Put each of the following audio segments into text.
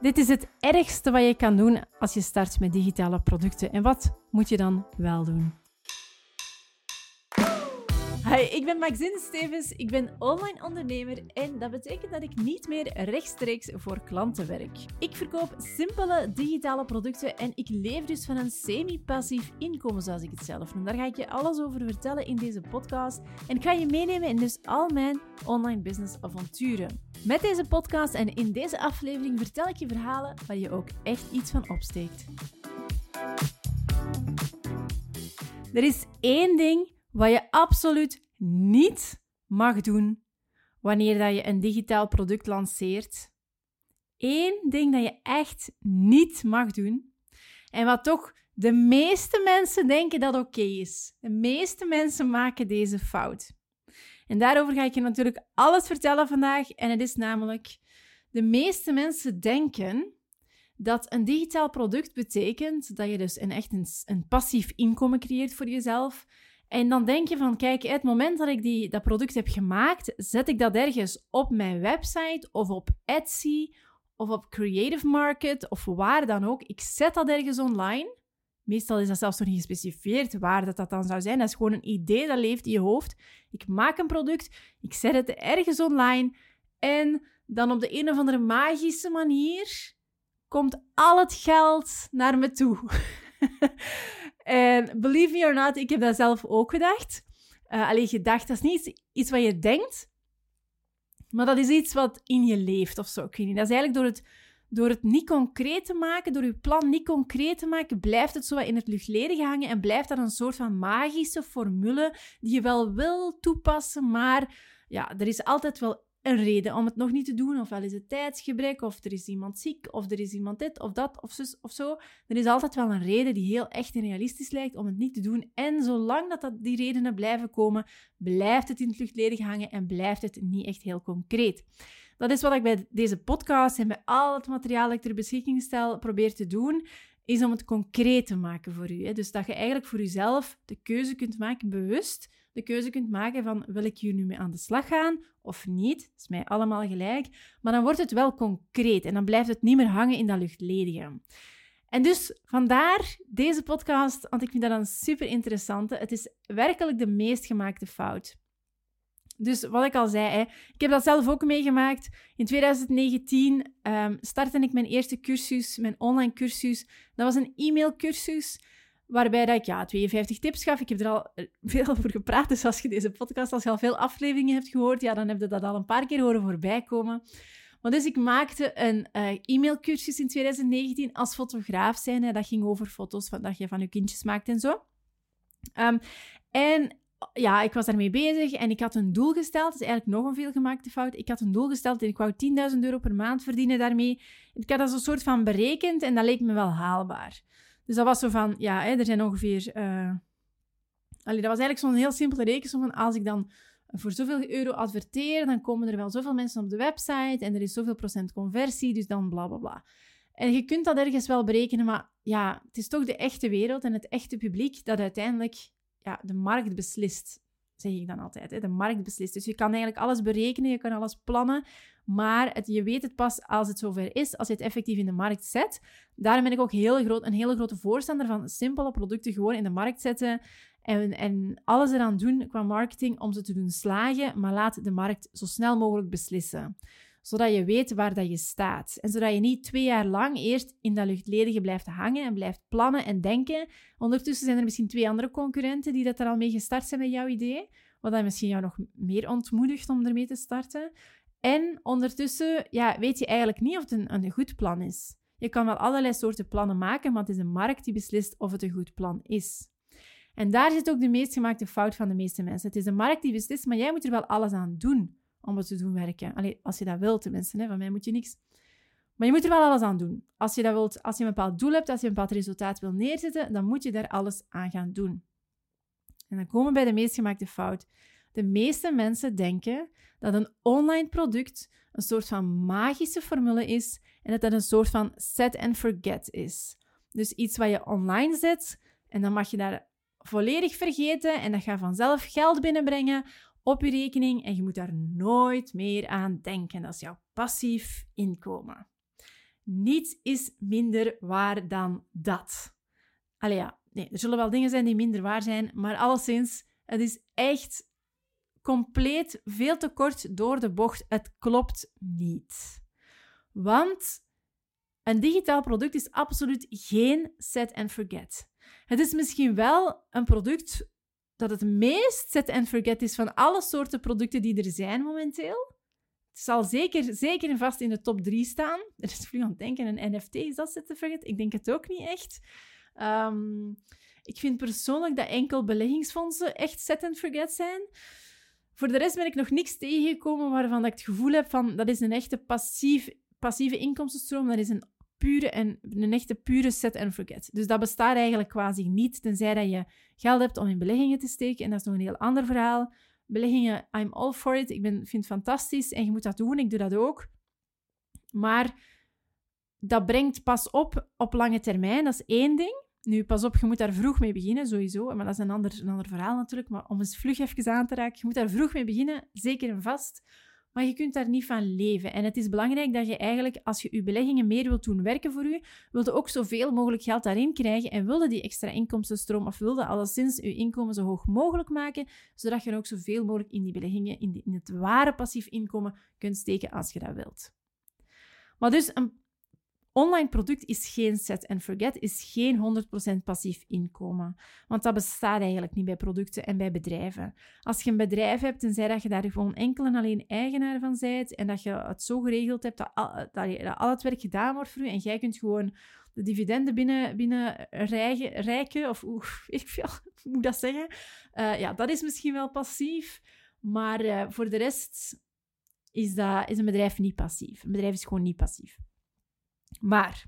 Dit is het ergste wat je kan doen als je start met digitale producten. En wat moet je dan wel doen? Hi, ik ben Maxine Stevens. Ik ben online ondernemer en dat betekent dat ik niet meer rechtstreeks voor klanten werk. Ik verkoop simpele digitale producten en ik leef dus van een semi-passief inkomen, zoals ik het zelf noem. Daar ga ik je alles over vertellen in deze podcast en ik ga je meenemen in dus al mijn online business avonturen. Met deze podcast en in deze aflevering vertel ik je verhalen waar je ook echt iets van opsteekt. Er is één ding wat je absoluut niet mag doen wanneer dat je een digitaal product lanceert. Eén ding dat je echt niet mag doen. En wat toch de meeste mensen denken dat oké is. De meeste mensen maken deze fout. En daarover ga ik je natuurlijk alles vertellen vandaag. En het is namelijk, de meeste mensen denken dat een digitaal product betekent dat je dus een echt een, een passief inkomen creëert voor jezelf. En dan denk je van, kijk, het moment dat ik die, dat product heb gemaakt, zet ik dat ergens op mijn website of op Etsy of op Creative Market of waar dan ook. Ik zet dat ergens online. Meestal is dat zelfs nog niet gespecificeerd waar dat, dat dan zou zijn. Dat is gewoon een idee dat leeft in je hoofd. Ik maak een product, ik zet het ergens online en dan op de een of andere magische manier komt al het geld naar me toe. en believe me or not, ik heb dat zelf ook gedacht. Uh, alleen gedacht, dat is niet iets wat je denkt, maar dat is iets wat in je leeft of zo. Ik weet niet. Dat is eigenlijk door het, door het niet concreet te maken, door je plan niet concreet te maken, blijft het zo in het luchtledige hangen en blijft dat een soort van magische formule die je wel wil toepassen, maar ja, er is altijd wel een reden om het nog niet te doen. Ofwel is het tijdsgebrek, of er is iemand ziek, of er is iemand dit of dat of, zus, of zo. Er is altijd wel een reden die heel echt en realistisch lijkt om het niet te doen. En zolang dat, die redenen blijven komen, blijft het in het luchtledig hangen en blijft het niet echt heel concreet. Dat is wat ik bij deze podcast en bij al het materiaal dat ik ter beschikking stel probeer te doen, is om het concreet te maken voor u. Dus dat je eigenlijk voor jezelf de keuze kunt maken, bewust de keuze kunt maken van wil ik hier nu mee aan de slag gaan of niet. Dat is mij allemaal gelijk. Maar dan wordt het wel concreet en dan blijft het niet meer hangen in dat luchtledige. En dus vandaar deze podcast, want ik vind dat een super interessante. Het is werkelijk de meest gemaakte fout. Dus wat ik al zei, hè, ik heb dat zelf ook meegemaakt. In 2019 um, startte ik mijn eerste cursus, mijn online cursus. Dat was een e-mailcursus. Waarbij dat ik ja, 52 tips gaf. Ik heb er al eh, veel over gepraat. Dus als je deze podcast, als je al veel afleveringen hebt gehoord, ja, dan heb je dat al een paar keer horen voorbij komen. Maar dus ik maakte een uh, e-mailcursus in 2019 als fotograaf zijn. Dat ging over foto's van, dat je van je kindjes maakt en zo. Um, en ja, ik was daarmee bezig en ik had een doel gesteld. Dat is eigenlijk nog een veelgemaakte fout. Ik had een doel gesteld en ik wou 10.000 euro per maand verdienen daarmee. Ik had dat zo'n soort van berekend en dat leek me wel haalbaar. Dus dat was zo van, ja, hè, er zijn ongeveer... Uh... Allee, dat was eigenlijk zo'n heel simpele rekensom van als ik dan voor zoveel euro adverteer, dan komen er wel zoveel mensen op de website en er is zoveel procent conversie, dus dan bla bla bla. En je kunt dat ergens wel berekenen, maar ja, het is toch de echte wereld en het echte publiek dat uiteindelijk ja, de markt beslist zeg ik dan altijd. Hè? De markt beslist. Dus je kan eigenlijk alles berekenen, je kan alles plannen, maar het, je weet het pas als het zover is, als je het effectief in de markt zet. Daarom ben ik ook heel groot, een hele grote voorstander van simpele producten gewoon in de markt zetten en, en alles eraan doen qua marketing om ze te doen slagen, maar laat de markt zo snel mogelijk beslissen zodat je weet waar dat je staat. En zodat je niet twee jaar lang eerst in dat luchtledige blijft hangen en blijft plannen en denken. Ondertussen zijn er misschien twee andere concurrenten die dat er al mee gestart zijn met jouw idee, wat dan misschien jou nog meer ontmoedigt om ermee te starten. En ondertussen ja, weet je eigenlijk niet of het een, een goed plan is. Je kan wel allerlei soorten plannen maken, maar het is de markt die beslist of het een goed plan is. En daar zit ook de meest gemaakte fout van de meeste mensen. Het is de markt die beslist, maar jij moet er wel alles aan doen om het te doen werken. Allee, als je dat wilt tenminste, hè. van mij moet je niks. Maar je moet er wel alles aan doen. Als je dat wilt, als je een bepaald doel hebt, als je een bepaald resultaat wil neerzetten, dan moet je daar alles aan gaan doen. En dan komen we bij de meest gemaakte fout. De meeste mensen denken dat een online product een soort van magische formule is en dat dat een soort van set and forget is. Dus iets wat je online zet en dan mag je daar volledig vergeten en dat gaat vanzelf geld binnenbrengen op je rekening en je moet daar nooit meer aan denken. Dat is jouw passief inkomen. Niets is minder waar dan dat. Allee ja, nee, er zullen wel dingen zijn die minder waar zijn, maar alleszins, het is echt compleet veel te kort door de bocht. Het klopt niet. Want een digitaal product is absoluut geen set and forget. Het is misschien wel een product dat het meest set and forget is van alle soorten producten die er zijn momenteel. Het zal zeker, zeker en vast in de top 3 staan. Er is vlug aan het denken, een NFT, is dat set and forget? Ik denk het ook niet echt. Um, ik vind persoonlijk dat enkel beleggingsfondsen echt set and forget zijn. Voor de rest ben ik nog niks tegengekomen waarvan ik het gevoel heb van dat is een echte passief, passieve inkomstenstroom. Dat is een pure en een echte pure set and forget. Dus dat bestaat eigenlijk quasi niet, tenzij dat je geld hebt om in beleggingen te steken. En dat is nog een heel ander verhaal. Beleggingen, I'm all for it. Ik vind het fantastisch en je moet dat doen. Ik doe dat ook. Maar dat brengt pas op op lange termijn. Dat is één ding. Nu, pas op, je moet daar vroeg mee beginnen, sowieso. Maar dat is een ander, een ander verhaal natuurlijk. Maar om eens vlug even aan te raken, je moet daar vroeg mee beginnen, zeker en vast. Maar je kunt daar niet van leven. En het is belangrijk dat je eigenlijk, als je je beleggingen meer wilt doen werken voor je, wilde ook zoveel mogelijk geld daarin krijgen en wilde die extra inkomstenstroom of wilde alleszins je inkomen zo hoog mogelijk maken, zodat je ook zoveel mogelijk in die beleggingen, in, in het ware passief inkomen kunt steken als je dat wilt. Maar dus een online product is geen set and forget, is geen 100% passief inkomen. Want dat bestaat eigenlijk niet bij producten en bij bedrijven. Als je een bedrijf hebt, tenzij dat je daar gewoon enkel en alleen eigenaar van bent en dat je het zo geregeld hebt dat al, dat al het werk gedaan wordt voor je en jij kunt gewoon de dividenden binnen, binnen rijken, of hoe, ik veel, hoe moet dat zeggen? Uh, ja, dat is misschien wel passief, maar uh, voor de rest is, dat, is een bedrijf niet passief. Een bedrijf is gewoon niet passief. Maar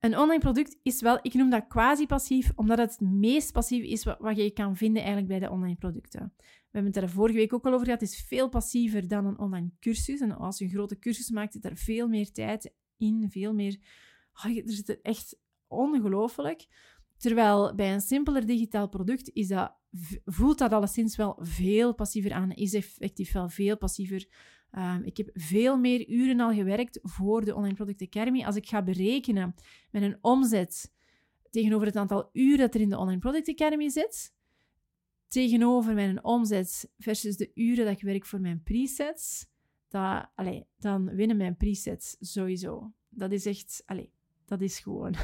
een online product is wel, ik noem dat quasi-passief, omdat het het meest passief is wat, je kan vinden eigenlijk bij de online producten. We hebben het er vorige week ook al over gehad. Het is veel passiever dan een online cursus. En als je een grote cursus maakt, zit er veel meer tijd in, veel meer... Oh, er zit echt ongelooflijk. Terwijl bij een simpeler digitaal product is dat, voelt dat alleszins wel veel passiever aan. Is effectief wel veel passiever Ehm, ik heb veel meer uren al gewerkt voor de Online Product Academy. Als ik ga berekenen met een omzet tegenover het aantal uren dat er in de Online Product Academy zit, tegenover mijn omzet versus de uren dat ik werk voor mijn presets, dat, dan winnen mijn presets sowieso. Dat is echt, dat is gewoon.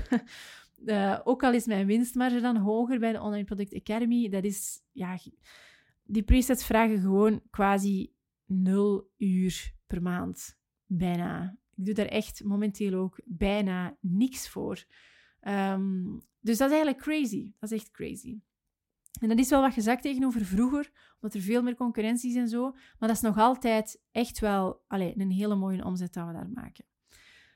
ook al is mijn winstmarge dan hoger bij de Online Product Academy, dat is, ja, die presets vragen gewoon quasi nul uur per maand. Bijna. Ik doe daar echt momenteel ook bijna niks voor. Ehm, dus dat is eigenlijk crazy. Dat is echt crazy. En dat is wel wat gezakt tegenover vroeger, omdat er veel meer concurrentie is en zo. Maar dat is nog altijd echt wel allez, een hele mooie omzet dat we daar maken.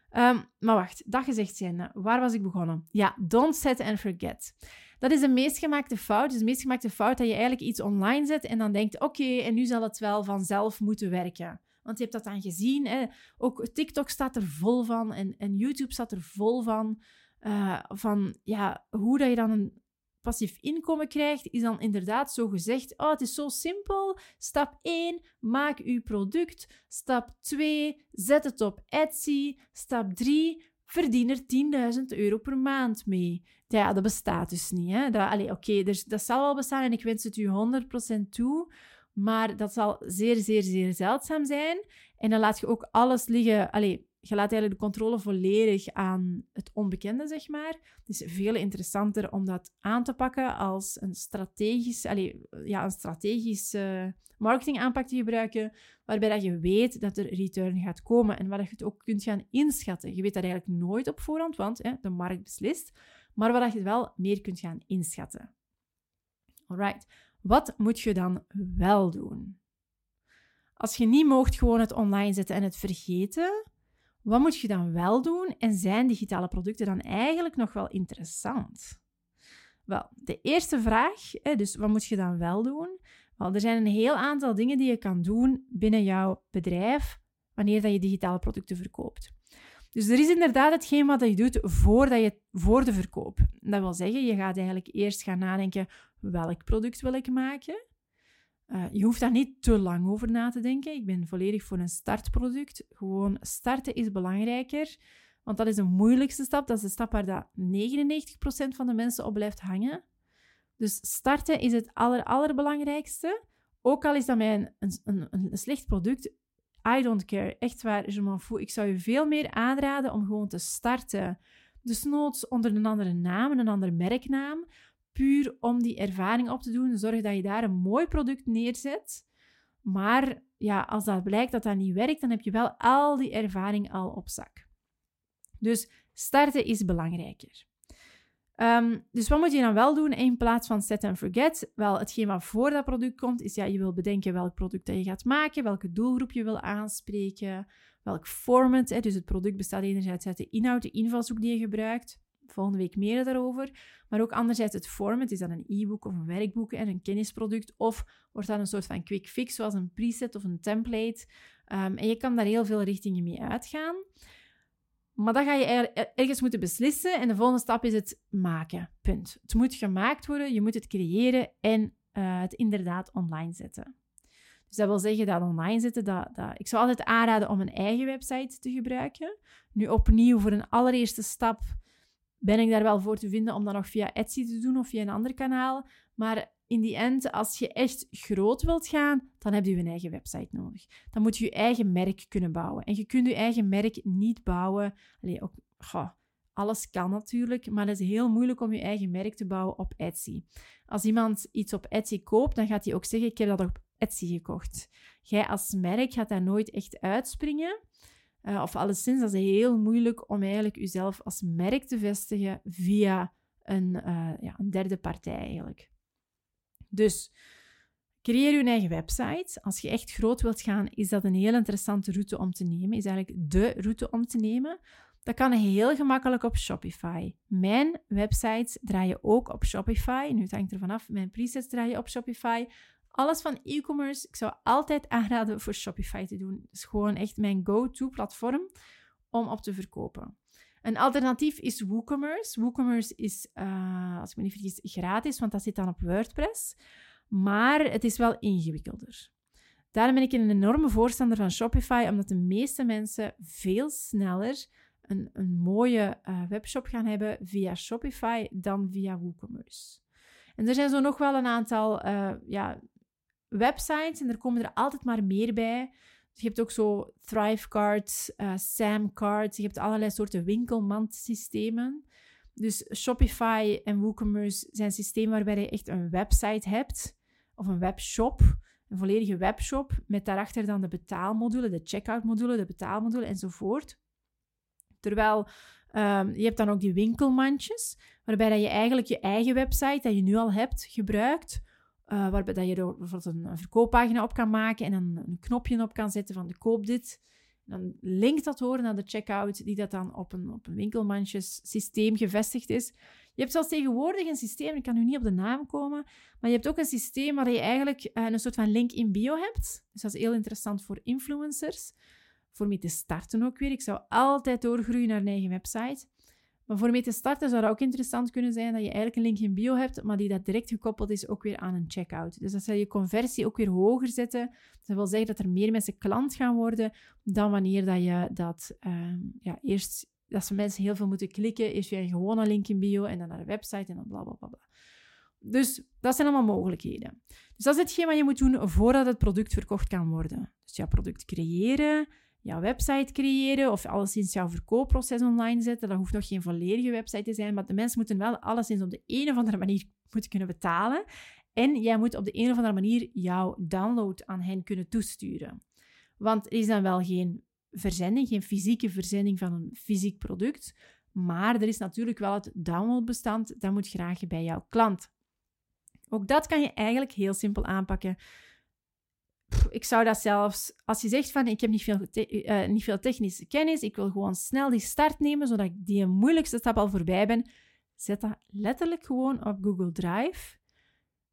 Ehm, maar wacht, dat gezegd zijn, waar was ik begonnen? Ja, don't set and forget. Dat is de meest gemaakte fout. Dus de meest gemaakte fout dat je eigenlijk iets online zet en dan denkt, oké, en nu zal het wel vanzelf moeten werken. Want je hebt dat dan gezien. Hè? Ook TikTok staat er vol van en, en YouTube staat er vol van. Uh, van ja, hoe dat je dan een passief inkomen krijgt, is dan inderdaad zo gezegd: oh, het is zo simpel. Stap 1, maak uw product. Stap 2, zet het op Etsy. Stap 3, verdien er 10.000 euro per maand mee. Ja, dat bestaat dus niet. Hè? Dat, oké, dus, dat zal wel bestaan en ik wens het u 100% toe. Maar dat zal zeer, zeer, zeer zeldzaam zijn. En dan laat je ook alles liggen. Allee, je laat eigenlijk de controle volledig aan het onbekende, zeg maar. Het is veel interessanter om dat aan te pakken als een strategisch, allez, ja, een strategische marketingaanpak te gebruiken, waarbij dat je weet dat er return gaat komen en waar je het ook kunt gaan inschatten. Je weet dat eigenlijk nooit op voorhand, want hè, de markt beslist, maar waar je wel meer kunt gaan inschatten. Alright, wat moet je dan wel doen? Als je niet moogt gewoon het online zetten en het vergeten, wat moet je dan wel doen en zijn digitale producten dan eigenlijk nog wel interessant? Wel, de eerste vraag, dus wat moet je dan wel doen? Wel, er zijn een heel aantal dingen die je kan doen binnen jouw bedrijf wanneer dat je digitale producten verkoopt. Dus er is inderdaad hetgeen wat je doet voordat je, voor de verkoop. Dat wil zeggen, je gaat eigenlijk eerst gaan nadenken welk product wil ik maken. Uh, je hoeft daar niet te lang over na te denken. Ik ben volledig voor een startproduct. Gewoon starten is belangrijker. Want dat is de moeilijkste stap. Dat is de stap waar dat 99% van de mensen op blijft hangen. Dus starten is het aller, allerbelangrijkste. Ook al is dat mij een, een, een slecht product, I don't care. Echt waar, je m'en fous. Ik zou je veel meer aanraden om gewoon te starten. Dus noods onder een andere naam, een andere merknaam. Puur om die ervaring op te doen. Zorg dat je daar een mooi product neerzet. Maar ja, als dat blijkt dat dat niet werkt, dan heb je wel al die ervaring al op zak. Dus starten is belangrijker. Ehm, dus wat moet je dan wel doen in plaats van set and forget? Wel, hetgeen wat voor dat product komt, is ja, je wil bedenken welk product dat je gaat maken, welke doelgroep je wil aanspreken, welk format. Hè, dus het product bestaat enerzijds uit de inhoud, de invalshoek die je gebruikt. Volgende week meer daarover. Maar ook anderzijds het format. Is dat een e-book of een werkboek en een kennisproduct? Of wordt dat een soort van quick fix, zoals een preset of een template? Um, en je kan daar heel veel richtingen mee uitgaan. Maar dat ga je ergens moeten beslissen. En de volgende stap is het maken. Punt. Het moet gemaakt worden, je moet het creëren en uh, het inderdaad online zetten. Dus dat wil zeggen dat online zetten, dat, dat, ik zou altijd aanraden om een eigen website te gebruiken. Nu opnieuw, voor een allereerste stap ben ik daar wel voor te vinden om dat nog via Etsy te doen of via een ander kanaal. Maar in die end, als je echt groot wilt gaan, dan heb je een eigen website nodig. Dan moet je je eigen merk kunnen bouwen. En je kunt je eigen merk niet bouwen. Allee, ook, alles kan natuurlijk, maar het is heel moeilijk om je eigen merk te bouwen op Etsy. Als iemand iets op Etsy koopt, dan gaat hij ook zeggen: Ik heb dat op Etsy gekocht. Jij als merk gaat daar nooit echt uitspringen. Uh, of alleszins, dat is heel moeilijk om eigenlijk jezelf als merk te vestigen via een, uh, ja, een derde partij eigenlijk. Dus creëer je eigen website. Als je echt groot wilt gaan, is dat een heel interessante route om te nemen. Is eigenlijk de route om te nemen. Dat kan heel gemakkelijk op Shopify. Mijn websites draaien ook op Shopify. Nu het hangt er vanaf. Mijn presets draaien op Shopify. Alles van e-commerce, ik zou altijd aanraden voor Shopify te doen. Het is gewoon echt mijn go-to platform om op te verkopen. Een alternatief is WooCommerce. WooCommerce is, uh, als ik me niet vergis, gratis, want dat zit dan op WordPress. Maar het is wel ingewikkelder. Daarom ben ik een enorme voorstander van Shopify, omdat de meeste mensen veel sneller een, een mooie uh, webshop gaan hebben via Shopify dan via WooCommerce. En er zijn zo nog wel een aantal uh, ja, websites en er komen er altijd maar meer bij. Je hebt ook zo Thrivecards, uh, Samcards, je hebt allerlei soorten winkelmandsystemen. Dus Shopify en WooCommerce zijn systemen waarbij je echt een website hebt, of een webshop, een volledige webshop, met daarachter dan de betaalmodule, de checkout module, de betaalmodule enzovoort. Terwijl um, je hebt dan ook die winkelmandjes, waarbij dat je eigenlijk je eigen website, dat je nu al hebt, gebruikt uh, waarbij dat je er bijvoorbeeld een, verkooppagina op kan maken en een, een, knopje op kan zetten van de koop dit. Dan linkt dat door naar de checkout, die dat dan op een, op een winkelmandjes systeem gevestigd is. Je hebt zelfs tegenwoordig een systeem, ik kan nu niet op de naam komen, maar je hebt ook een systeem waar je eigenlijk uh, een soort van link in bio hebt. Dus dat is heel interessant voor influencers. Voor mee te starten ook weer. Ik zou altijd doorgroeien naar een eigen website. Maar voor mee te starten zou het ook interessant kunnen zijn dat je eigenlijk een link in bio hebt, maar die dat direct gekoppeld is ook weer aan een checkout. Dus dat zal je conversie ook weer hoger zetten. Dat wil zeggen dat er meer mensen klant gaan worden dan wanneer dat je dat uh, ja, eerst dat ze mensen heel veel moeten klikken, eerst weer een gewone link in bio en dan naar de website en dan bla bla bla. Dus dat zijn allemaal mogelijkheden. Dus dat is hetgeen wat je moet doen voordat het product verkocht kan worden. Dus jouw product creëren, jouw website creëren of alleszins jouw verkoopproces online zetten. Dat hoeft nog geen volledige website te zijn, maar de mensen moeten wel alleszins op de een of andere manier moeten kunnen betalen. En jij moet op de een of andere manier jouw download aan hen kunnen toesturen. Want er is dan wel geen verzending, geen fysieke verzending van een fysiek product, maar er is natuurlijk wel het downloadbestand, dat moet graag bij jouw klant. Ook dat kan je eigenlijk heel simpel aanpakken ik zou dat zelfs, als je zegt van ik heb niet veel, uh, niet veel technische kennis, ik wil gewoon snel die start nemen, zodat ik die moeilijkste stap al voorbij ben, zet dat letterlijk gewoon op Google Drive.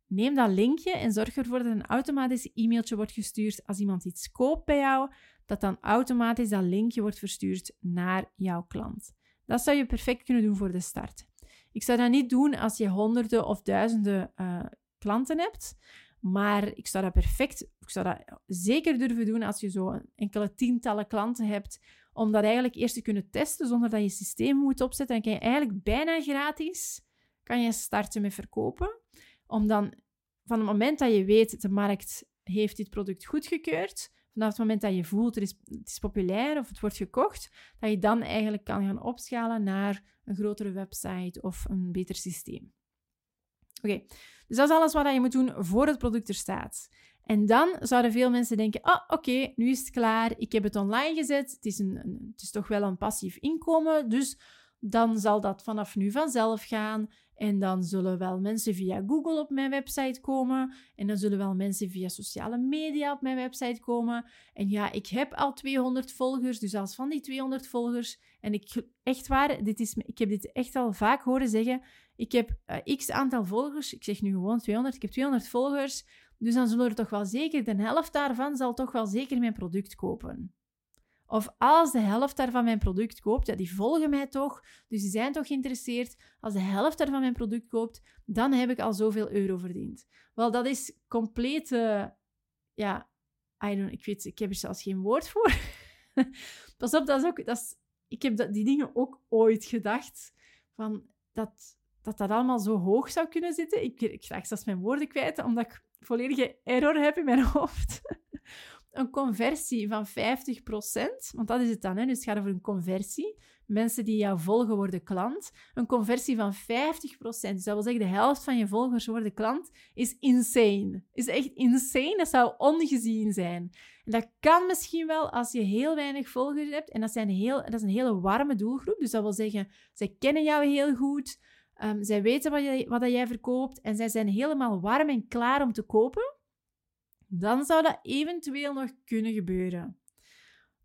Neem dat linkje en zorg ervoor dat een automatisch e-mailtje wordt gestuurd als iemand iets koopt bij jou, dat dan automatisch dat linkje wordt verstuurd naar jouw klant. Dat zou je perfect kunnen doen voor de start. Ik zou dat niet doen als je honderden of duizenden uh, klanten hebt. Maar ik zou dat perfect, ik zou dat zeker durven doen als je zo enkele tientallen klanten hebt, om dat eigenlijk eerst te kunnen testen zonder dat je systeem moet opzetten. Dan kan je eigenlijk bijna gratis kan je starten met verkopen. Om dan van het moment dat je weet, de markt heeft dit product goedgekeurd, vanaf het moment dat je voelt, er is, het is populair of het wordt gekocht, dat je dan eigenlijk kan gaan opschalen naar een grotere website of een beter systeem. Oké, dus dat is alles wat je moet doen voor het product er staat. En dan zouden veel mensen denken: oh, oké, nu is het klaar. Ik heb het online gezet. Het is, een, het is toch wel een passief inkomen. Dus dan zal dat vanaf nu vanzelf gaan. En dan zullen wel mensen via Google op mijn website komen. En dan zullen wel mensen via sociale media op mijn website komen. En ja, ik heb al 200 volgers. Dus als van die 200 volgers. En ik, echt waar, dit is, ik heb dit echt al vaak horen zeggen. Ik heb uh, x aantal volgers. Ik zeg nu gewoon 200. Ik heb 200 volgers. Dus dan zullen er toch wel zeker, de helft daarvan zal toch wel zeker mijn product kopen. Of als de helft daarvan mijn product koopt, ja, die volgen mij toch, dus die zijn toch geïnteresseerd. Als de helft daarvan mijn product koopt, dan heb ik al zoveel euro verdiend. Wel, dat is compleet, ja, I don't, ik weet, ik heb er zelfs geen woord voor. Pas op, dat is ook, dat is, ik heb dat, die dingen ook ooit gedacht, van dat, dat dat allemaal zo hoog zou kunnen zitten. Ik, ik zelfs mijn woorden kwijt, omdat ik volledige error heb in mijn hoofd een conversie van 50%, want dat is het dan, hè? dus het gaat over een conversie. Mensen die jou volgen worden klant. Een conversie van 50%, dus dat wil zeggen de helft van je volgers worden klant, is insane. Is echt insane, dat zou ongezien zijn. En dat kan misschien wel als je heel weinig volgers hebt en dat, zijn heel, dat is een hele warme doelgroep. Dus dat wil zeggen, zij kennen jou heel goed, um, zij weten wat, wat jij verkoopt en zij zijn helemaal warm en klaar om te kopen dan zou dat eventueel nog kunnen gebeuren.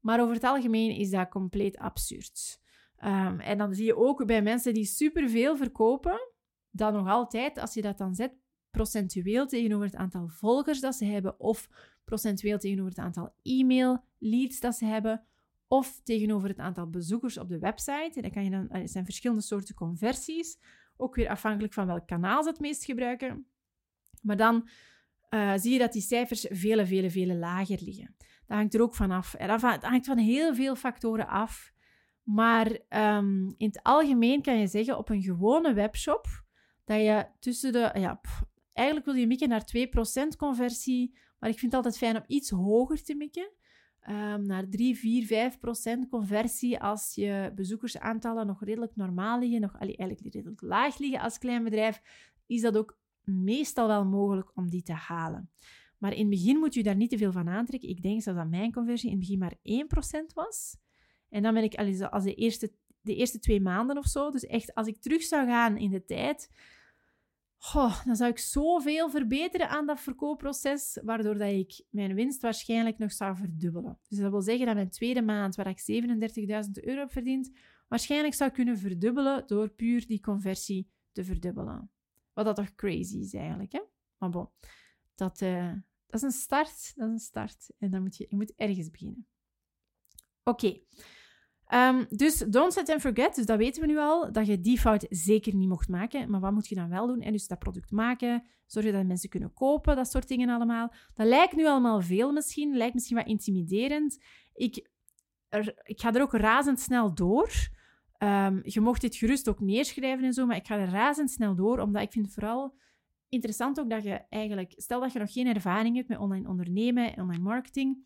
Maar over het algemeen is dat compleet absurd. Um, en dan zie je ook bij mensen die superveel verkopen, dat nog altijd, als je dat dan zet, procentueel tegenover het aantal volgers dat ze hebben, of procentueel tegenover het aantal e-mail leads dat ze hebben, of tegenover het aantal bezoekers op de website. En dan kan je dan, er zijn verschillende soorten conversies, ook weer afhankelijk van welk kanaal ze het meest gebruiken. Maar dan uh, zie je dat die cijfers vele, vele, vele lager liggen. Dat hangt er ook van af. Dat hangt van heel veel factoren af. Maar um, in het algemeen kan je zeggen op een gewone webshop dat je tussen de. Ja, eigenlijk wil je mikken naar 2% conversie, maar ik vind het altijd fijn om iets hoger te mikken. Um, naar 3, 4, 5% conversie als je bezoekersaantallen nog redelijk normaal liggen, nog eigenlijk redelijk laag liggen als klein bedrijf, is dat ook meestal wel mogelijk om die te halen. Maar in het begin moet je daar niet te veel van aantrekken. Ik denk zelfs dat mijn conversie in het begin maar 1% was. En dan ben ik als de eerste, de eerste twee maanden of zo, dus echt als ik terug zou gaan in de tijd, dan zou ik zoveel verbeteren aan dat verkoopproces, waardoor dat ik mijn winst waarschijnlijk nog zou verdubbelen. Dus dat wil zeggen dat mijn tweede maand, waar ik 37.000 euro heb verdiend, waarschijnlijk zou kunnen verdubbelen door puur die conversie te verdubbelen. Wat dat toch crazy is eigenlijk, hè? Maar bon, dat, uh, dat is een start. Dat is een start. En dan moet je, je moet ergens beginnen. Oké. Ehm, dus don't set and forget, dus dat weten we nu al, dat je die fout zeker niet mocht maken. Maar wat moet je dan wel doen? En dus dat product maken, zorgen dat mensen kunnen kopen, dat soort dingen allemaal. Dat lijkt nu allemaal veel misschien, lijkt misschien wat intimiderend. Ik, ik ga er ook razendsnel door. Um, je mocht dit gerust ook neerschrijven en zo, maar ik ga er razendsnel door, omdat ik vind vooral interessant ook dat je eigenlijk, stel dat je nog geen ervaring hebt met online ondernemen en online marketing,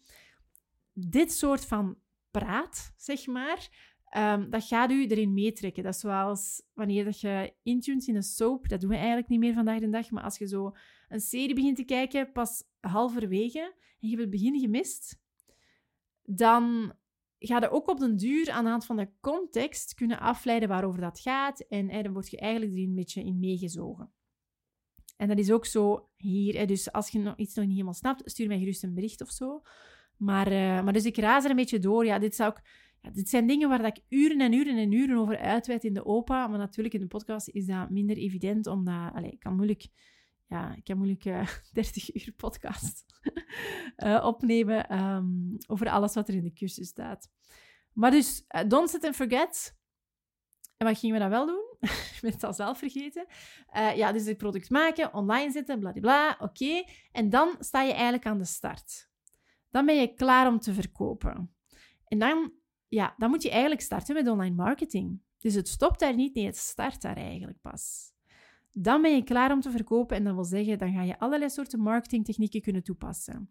dit soort van praat, zeg maar, um, dat gaat u erin meetrekken. Dat is zoals wanneer dat je intunes in een soap, dat doen we eigenlijk niet meer vandaag de dag, maar als je zo een serie begint te kijken, pas halverwege, en je hebt het begin gemist, dan ga je ook op den duur aan de hand van de context kunnen afleiden waarover dat gaat. En dan word je eigenlijk er een beetje in meegezogen. En dat is ook zo hier. Dus als je nog iets nog niet helemaal snapt, stuur mij gerust een bericht of zo. Maar, uh, maar dus ik raas er een beetje door. Ja, dit, zou ik, ja, dit zijn dingen waar dat ik uren en uren en uren over uitweid in de OPA. Maar natuurlijk in de podcast is dat minder evident, omdat... Allez, ik kan moeilijk ja, ik kan moeilijk uh, eh, 30 uur podcast uh, opnemen um, over alles wat er in de cursus staat. Maar dus, uh, don't sit and forget. En wat gingen we dan wel doen? ik ben het al zelf vergeten. ja, dus het product maken, online zetten, bladibla, oké. En dan sta je eigenlijk aan de start. Dan ben je klaar om te verkopen. En dan ja, dan moet je eigenlijk starten met online marketing. Dus het stopt daar niet, nee, het start daar eigenlijk pas. Dan ben je klaar om te verkopen en dat wil zeggen, dan ga je allerlei soorten marketingtechnieken kunnen toepassen.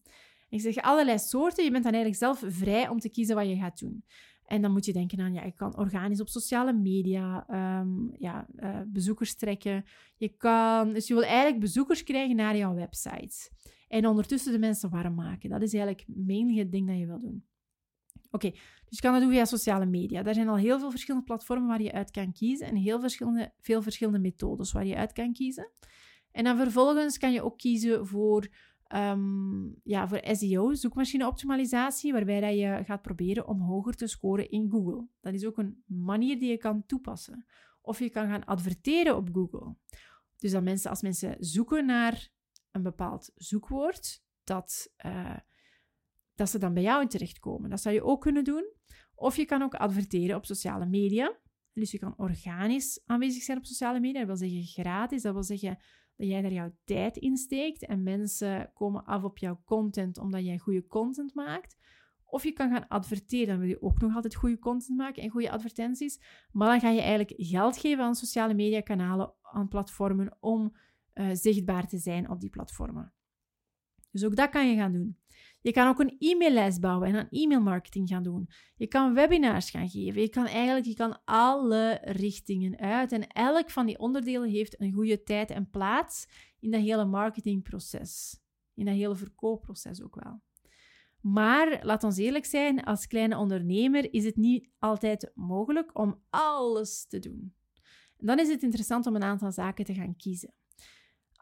Ik zeg allerlei soorten, je bent dan eigenlijk zelf vrij om te kiezen wat je gaat doen. En dan moet je denken aan, ja, je kan organisch op sociale media um, ja, uh, bezoekers trekken. Je kan, dus je wil eigenlijk bezoekers krijgen naar jouw website. En ondertussen de mensen warm maken. Dat is eigenlijk het ding dat je wil doen. Oké, dus je kan dat doen via sociale media. Daar zijn al heel veel verschillende platformen waar je uit kan kiezen en heel verschillende, veel verschillende methodes waar je uit kan kiezen. En dan vervolgens kan je ook kiezen voor, um, ja, voor SEO, zoekmachine-optimalisatie, waarbij dat je gaat proberen om hoger te scoren in Google. Dat is ook een manier die je kan toepassen. Of je kan gaan adverteren op Google. Dus dat mensen, als mensen zoeken naar een bepaald zoekwoord, dat, uh, dat ze dan bij jou terechtkomen. Dat zou je ook kunnen doen. Of je kan ook adverteren op sociale media. Dus je kan organisch aanwezig zijn op sociale media. Dat wil zeggen gratis. Dat wil zeggen dat jij daar jouw tijd in steekt en mensen komen af op jouw content omdat jij goede content maakt. Of je kan gaan adverteren, dan wil je ook nog altijd goede content maken en goede advertenties. Maar dan ga je eigenlijk geld geven aan sociale media kanalen, aan platformen om uh, zichtbaar te zijn op die platformen. Dus ook dat kan je gaan doen. Je kan ook een e-maillijst bouwen en aan e-mailmarketing gaan doen. Je kan webinars gaan geven. Je kan eigenlijk je kan alle richtingen uit. En elk van die onderdelen heeft een goede tijd en plaats in dat hele marketingproces. In dat hele verkoopproces ook wel. Maar laat ons eerlijk zijn, als kleine ondernemer is het niet altijd mogelijk om alles te doen. En dan is het interessant om een aantal zaken te gaan kiezen.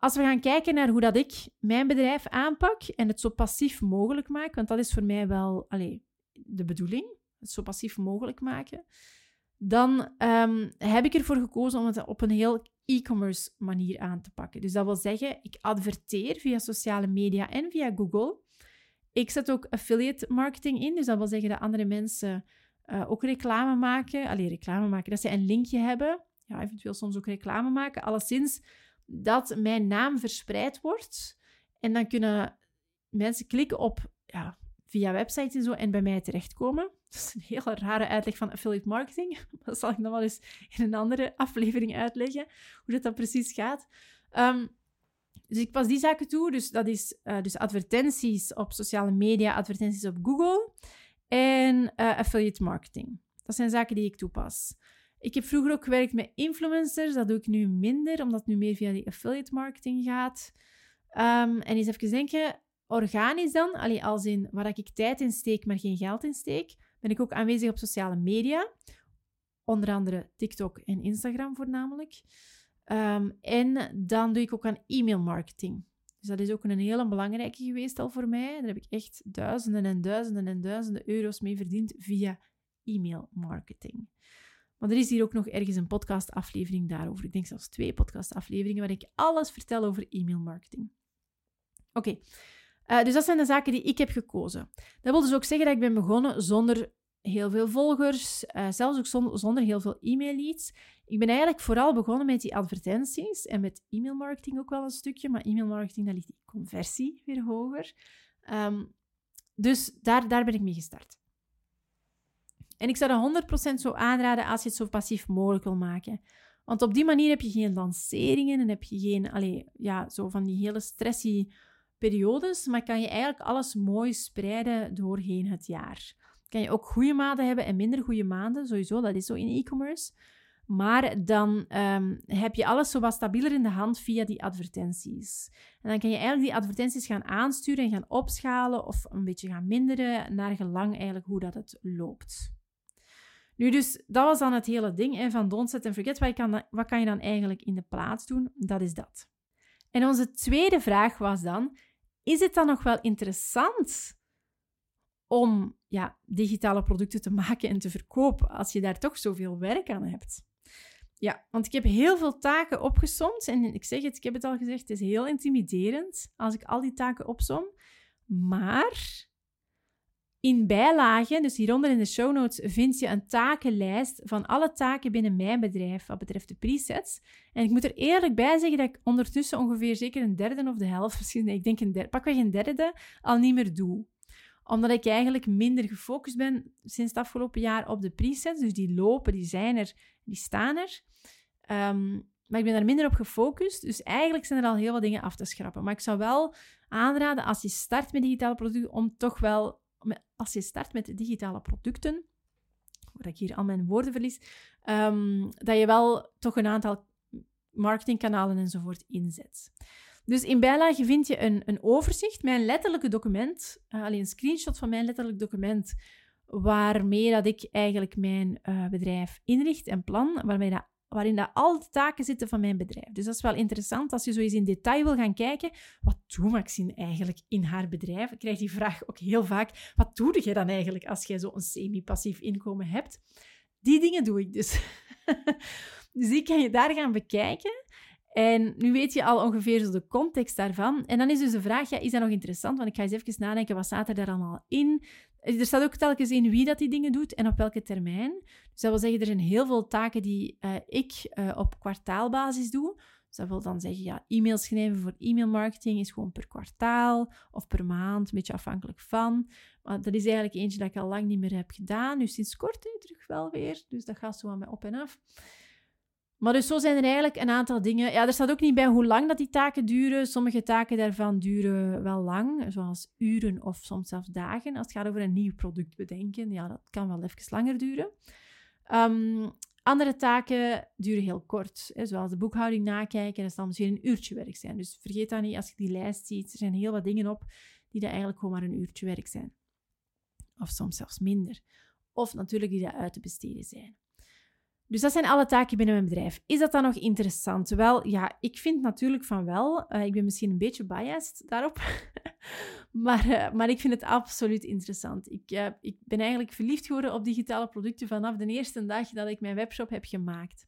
Als we gaan kijken naar hoe dat ik mijn bedrijf aanpak en het zo passief mogelijk maak, want dat is voor mij wel allez, de bedoeling, het zo passief mogelijk maken, dan um, heb ik ervoor gekozen om het op een heel e-commerce manier aan te pakken. Dus dat wil zeggen, ik adverteer via sociale media en via Google. Ik zet ook affiliate marketing in, dus dat wil zeggen dat andere mensen uh, ook reclame maken. Alleen reclame maken, dat ze een linkje hebben. Ja, eventueel soms ook reclame maken. Alleszins dat mijn naam verspreid wordt. En dan kunnen mensen klikken op ja, via websites en zo en bij mij terechtkomen. Dat is een hele rare uitleg van affiliate marketing. Dat zal ik dan wel eens in een andere aflevering uitleggen, hoe dat precies gaat. Um, dus ik pas die zaken toe. Dus dat is uh, dus advertenties op sociale media, advertenties op Google en uh, affiliate marketing. Dat zijn zaken die ik toepas. Ik heb vroeger ook gewerkt met influencers. Dat doe ik nu minder, omdat het nu meer via die affiliate marketing gaat. Um, en eens even denken, organisch dan, allee, als in waar ik tijd in steek, maar geen geld in steek, ben ik ook aanwezig op sociale media. Onder andere TikTok en Instagram voornamelijk. Um, en dan doe ik ook aan e-mail marketing. Dus dat is ook een hele belangrijke geweest al voor mij. Daar heb ik echt duizenden en duizenden en duizenden euro's mee verdiend via e-mail marketing. Maar er is hier ook nog ergens een podcastaflevering daarover. Ik denk zelfs twee podcastafleveringen waar ik alles vertel over e-mail marketing. Oké, eh, dus dat zijn de zaken die ik heb gekozen. Dat wil dus ook zeggen dat ik ben begonnen zonder heel veel volgers, uh, zelfs ook zonder heel veel e-mail leads. Ik ben eigenlijk vooral begonnen met die advertenties en met e-mail marketing ook wel een stukje, maar e-mail marketing, daar ligt die conversie weer hoger. Um, dus daar, daar ben ik mee gestart. En ik zou dat 100% zo aanraden als je het zo passief mogelijk wil maken. Want op die manier heb je geen lanceringen en heb je geen, allee, ja, zo van die hele stressy periodes, maar kan je eigenlijk alles mooi spreiden doorheen het jaar. Kan je ook goede maanden hebben en minder goede maanden, sowieso, dat is zo in e-commerce. Maar dan um, heb je alles zo wat stabieler in de hand via die advertenties. En dan kan je eigenlijk die advertenties gaan aansturen en gaan opschalen of een beetje gaan minderen, naar gelang eigenlijk hoe dat het loopt. Nu, dus dat was dan het hele ding hè, van don't set and forget. Wat kan, wat kan je dan eigenlijk in de plaats doen? Dat is dat. En onze tweede vraag was dan, is het dan nog wel interessant om ja, digitale producten te maken en te verkopen als je daar toch zoveel werk aan hebt? Ja, want ik heb heel veel taken opgesomd en ik zeg het, ik heb het al gezegd, het is heel intimiderend als ik al die taken opsom. Maar in bijlagen, dus hieronder in de show notes, vind je een takenlijst van alle taken binnen mijn bedrijf wat betreft de presets. En ik moet er eerlijk bij zeggen dat ik ondertussen ongeveer zeker een derde of de helft, misschien, ik denk een derde, pakweg een derde, al niet meer doe. omdat ik eigenlijk minder gefocust ben sinds het afgelopen jaar op de presets. Dus die lopen, die zijn er, die staan er. Ehm, maar ik ben daar minder op gefocust. Dus eigenlijk zijn er al heel wat dingen af te schrappen. Maar ik zou wel aanraden, als je start met digitale producten, om toch wel, als je start met digitale producten, waar ik hier al mijn woorden verlies, um, dat je wel toch een aantal marketingkanalen enzovoort inzet. Dus in bijlage vind je een, een overzicht, mijn letterlijke document, uh, alleen een screenshot van mijn letterlijk document, waarmee dat ik eigenlijk mijn uh, bedrijf inricht en plan, waarmee dat, waarin dat al de taken zitten van mijn bedrijf. Dus dat is wel interessant als je zo eens in detail wil gaan kijken. Wat doet Maxine eigenlijk in haar bedrijf? Ik krijg die vraag ook heel vaak. Wat doe je dan eigenlijk als jij zo'n semi-passief inkomen hebt? Die dingen doe ik dus. dus die kan je daar gaan bekijken. En nu weet je al ongeveer zo de context daarvan. En dan is dus de vraag, ja, is dat nog interessant? Want ik ga eens even nadenken, wat staat er daar allemaal in? Er staat ook telkens in wie dat die dingen doet en op welke termijn. Dus dat wil zeggen, er zijn heel veel taken die uh, ik uh, op kwartaalbasis doe. Dus dat wil dan zeggen, ja, e-mails schrijven voor e-mailmarketing is gewoon per kwartaal of per maand, een beetje afhankelijk van. Maar dat is eigenlijk eentje dat ik al lang niet meer heb gedaan. Nu sinds kort terug wel weer, dus dat gaat zo aan mij op en af. Maar dus zo zijn er eigenlijk een aantal dingen. Ja, er staat ook niet bij hoe lang dat die taken duren. Sommige taken daarvan duren wel lang, zoals uren of soms zelfs dagen. Als het gaat over een nieuw product bedenken, ja, dat kan wel even langer duren. Um, andere taken duren heel kort, hè, zoals de boekhouding nakijken. Dat zal misschien een uurtje werk zijn. Dus vergeet dat niet als je die lijst ziet. Er zijn heel wat dingen op die dat eigenlijk gewoon maar een uurtje werk zijn. Of soms zelfs minder. Of natuurlijk die dat uit te besteden zijn. Dus dat zijn alle taken binnen mijn bedrijf. Is dat dan nog interessant? Wel, ja, ik vind natuurlijk van wel. Uh, ik ben misschien een beetje biased daarop. maar, uh, maar ik vind het absoluut interessant. Ik, uh, ik ben eigenlijk verliefd geworden op digitale producten vanaf de eerste dag dat ik mijn webshop heb gemaakt.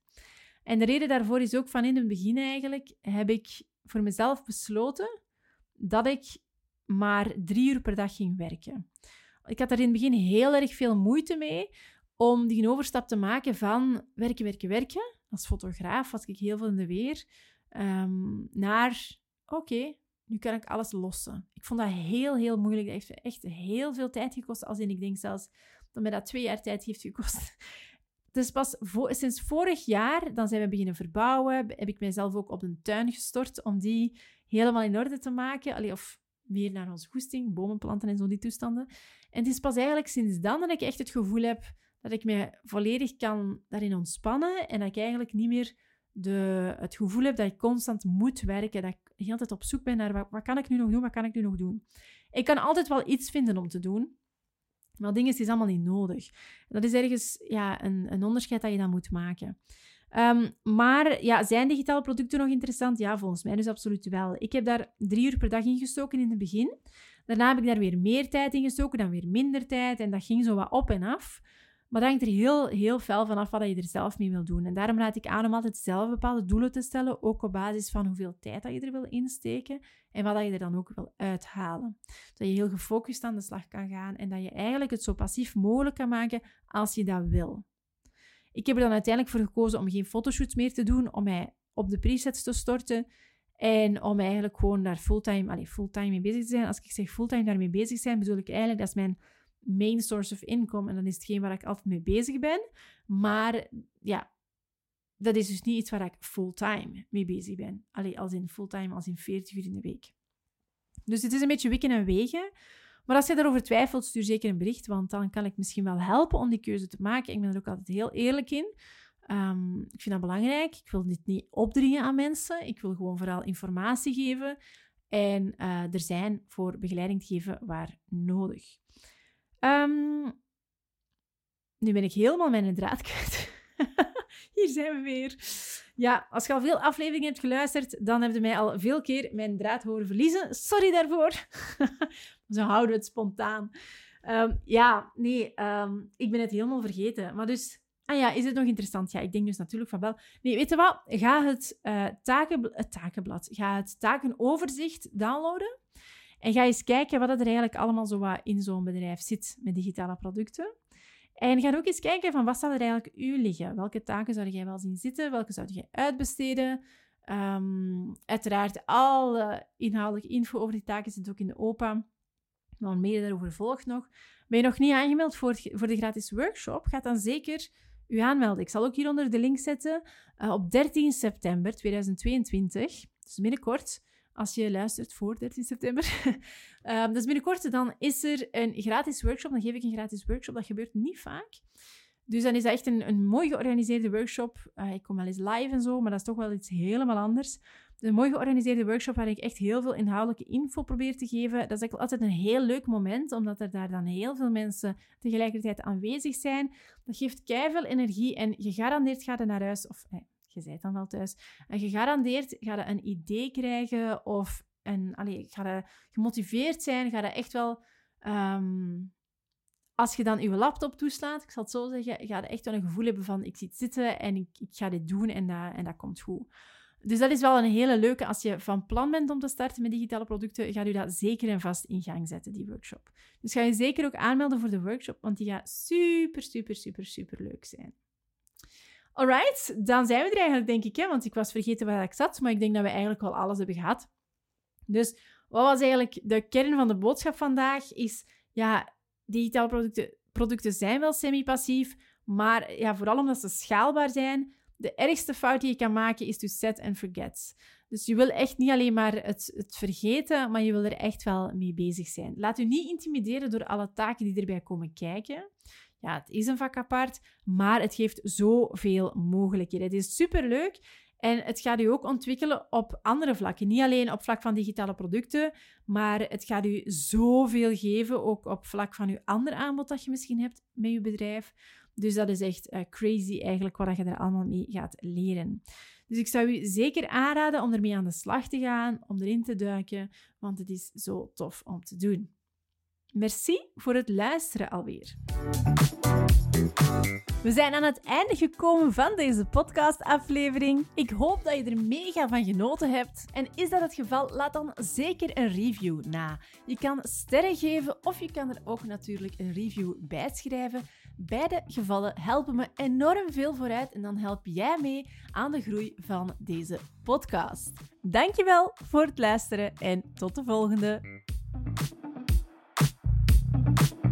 En de reden daarvoor is ook van in het begin eigenlijk heb ik voor mezelf besloten dat ik maar drie uur per dag ging werken. Ik had er in het begin heel erg veel moeite mee, om die overstap te maken van werken, werken, werken. Als fotograaf was ik heel veel in de weer. Um, naar, oké, nu kan ik alles lossen. Ik vond dat heel, heel moeilijk. Dat heeft echt heel veel tijd gekost. Als in, ik denk zelfs dat mij dat twee jaar tijd heeft gekost. Dus pas sinds vorig jaar, dan zijn we beginnen verbouwen, heb ik mijzelf ook op een tuin gestort om die helemaal in orde te maken. Allee, of meer naar onze goesting, bomen planten en zo die toestanden. En het is pas eigenlijk sinds dan dat ik echt het gevoel heb dat ik me volledig kan daarin ontspannen en dat ik eigenlijk niet meer de, het gevoel heb dat ik constant moet werken, dat ik de tijd op zoek ben naar wat, kan ik nu nog doen, wat kan ik nu nog doen. Ik kan altijd wel iets vinden om te doen, maar dingen is allemaal niet nodig. Dat is ergens ja, een, een onderscheid dat je dan moet maken. Um, maar ja, zijn digitale producten nog interessant? Ja, volgens mij dus absoluut wel. Ik heb daar drie uur per dag in gestoken in het begin. Daarna heb ik daar weer meer tijd in gestoken, dan weer minder tijd. En dat ging zo wat op en af. Maar dat hangt er heel, heel fel vanaf wat je er zelf mee wil doen. En daarom raad ik aan om altijd zelf bepaalde doelen te stellen, ook op basis van hoeveel tijd dat je er wil insteken en wat dat je er dan ook wil uithalen. Dat je heel gefocust aan de slag kan gaan en dat je eigenlijk het zo passief mogelijk kan maken als je dat wil. Ik heb er dan uiteindelijk voor gekozen om geen fotoshoots meer te doen, om mij op de presets te storten en om eigenlijk gewoon daar fulltime, allez, fulltime mee bezig te zijn. Als ik zeg fulltime daarmee bezig zijn, bedoel ik eigenlijk, dat is mijn main source of income. En dat is hetgeen waar ik altijd mee bezig ben. Maar ja, dat is dus niet iets waar ik fulltime mee bezig ben. Alleen als in fulltime, als in 40 uur in de week. Dus het is een beetje wikken en wegen. Maar als je daarover twijfelt, stuur zeker een bericht, want dan kan ik misschien wel helpen om die keuze te maken. Ik ben er ook altijd heel eerlijk in. Um, ik vind dat belangrijk. Ik wil dit niet opdringen aan mensen. Ik wil gewoon vooral informatie geven en uh, er zijn voor begeleiding te geven waar nodig. Um, nu ben ik helemaal mijn draad kwijt. Hier zijn we weer. Ja, als je al veel afleveringen hebt geluisterd, dan heb je mij al veel keer mijn draad horen verliezen. Sorry daarvoor. Zo houden we het spontaan. Um, ja, nee, um, ik ben het helemaal vergeten. Maar dus, ah ja, is het nog interessant? Ja, ik denk dus natuurlijk van wel. Nee, weet je wat? Ga het, uh, taken, het takenblad, ga het takenoverzicht downloaden. En ga eens kijken wat er eigenlijk allemaal zo wat in zo'n bedrijf zit met digitale producten. En ga ook eens kijken van wat zou er eigenlijk u liggen? Welke taken zou jij wel zien zitten? Welke zou jij uitbesteden? Um, uiteraard, alle inhoudelijke info over die taken zit ook in de OPA. Maar meer daarover volgt nog. Ben je nog niet aangemeld voor, voor de gratis workshop? Ga dan zeker u aanmelden. Ik zal ook hieronder de link zetten. Uh, op 13 september 2022, dus binnenkort, als je luistert voor 13 september. um, dus binnenkort dan is er een gratis workshop. Dan geef ik een gratis workshop. Dat gebeurt niet vaak. Dus dan is dat echt een, een mooi georganiseerde workshop. Uh, ik kom wel eens live en zo, maar dat is toch wel iets helemaal anders. Een mooi georganiseerde workshop waar ik echt heel veel inhoudelijke info probeer te geven. Dat is altijd een heel leuk moment, omdat er daar dan heel veel mensen tegelijkertijd aanwezig zijn. Dat geeft veel energie en gegarandeerd gaat er naar huis, of eh, je bent dan wel thuis, en gegarandeerd gaat je een idee krijgen of een, allee, ga je gemotiveerd zijn, ga je echt wel... Ehm, als je dan je laptop toeslaat, ik zal het zo zeggen, ga je echt wel een gevoel hebben van ik zit zitten en ik, ik ga dit doen en dat, en dat komt goed. Dus dat is wel een hele leuke. Als je van plan bent om te starten met digitale producten, ga je dat zeker en vast in gang zetten, die workshop. Dus ga je zeker ook aanmelden voor de workshop, want die gaat super, super, super, super leuk zijn. Alright, dan zijn we er eigenlijk, denk ik, hè? want ik was vergeten waar ik zat, maar ik denk dat we eigenlijk al alles hebben gehad. Dus wat was eigenlijk de kern van de boodschap vandaag? Is ja, digitale producten, producten zijn wel semi-passief, maar ja, vooral omdat ze schaalbaar zijn, de ergste fout die je kan maken is to set and forget. Dus je wil echt niet alleen maar het, het vergeten, maar je wil er echt wel mee bezig zijn. Laat u niet intimideren door alle taken die erbij komen kijken. Ja, het is een vak apart, maar het geeft zoveel mogelijkheden. Het is superleuk en het gaat u ook ontwikkelen op andere vlakken. Niet alleen op vlak van digitale producten, maar het gaat u zoveel geven, ook op vlak van uw ander aanbod dat je misschien hebt met je bedrijf. Dus dat is echt uh, crazy eigenlijk wat je er allemaal mee gaat leren. Dus ik zou u zeker aanraden om ermee aan de slag te gaan, om erin te duiken, want het is zo tof om te doen. Merci voor het luisteren alweer. We zijn aan het einde gekomen van deze podcastaflevering. Ik hoop dat je er mega van genoten hebt. En is dat het geval, laat dan zeker een review na. Je kan sterren geven of je kan er ook natuurlijk een review bij schrijven. Beide gevallen helpen me enorm veel vooruit en dan help jij mee aan de groei van deze podcast. Dankjewel voor het luisteren en tot de volgende. thank you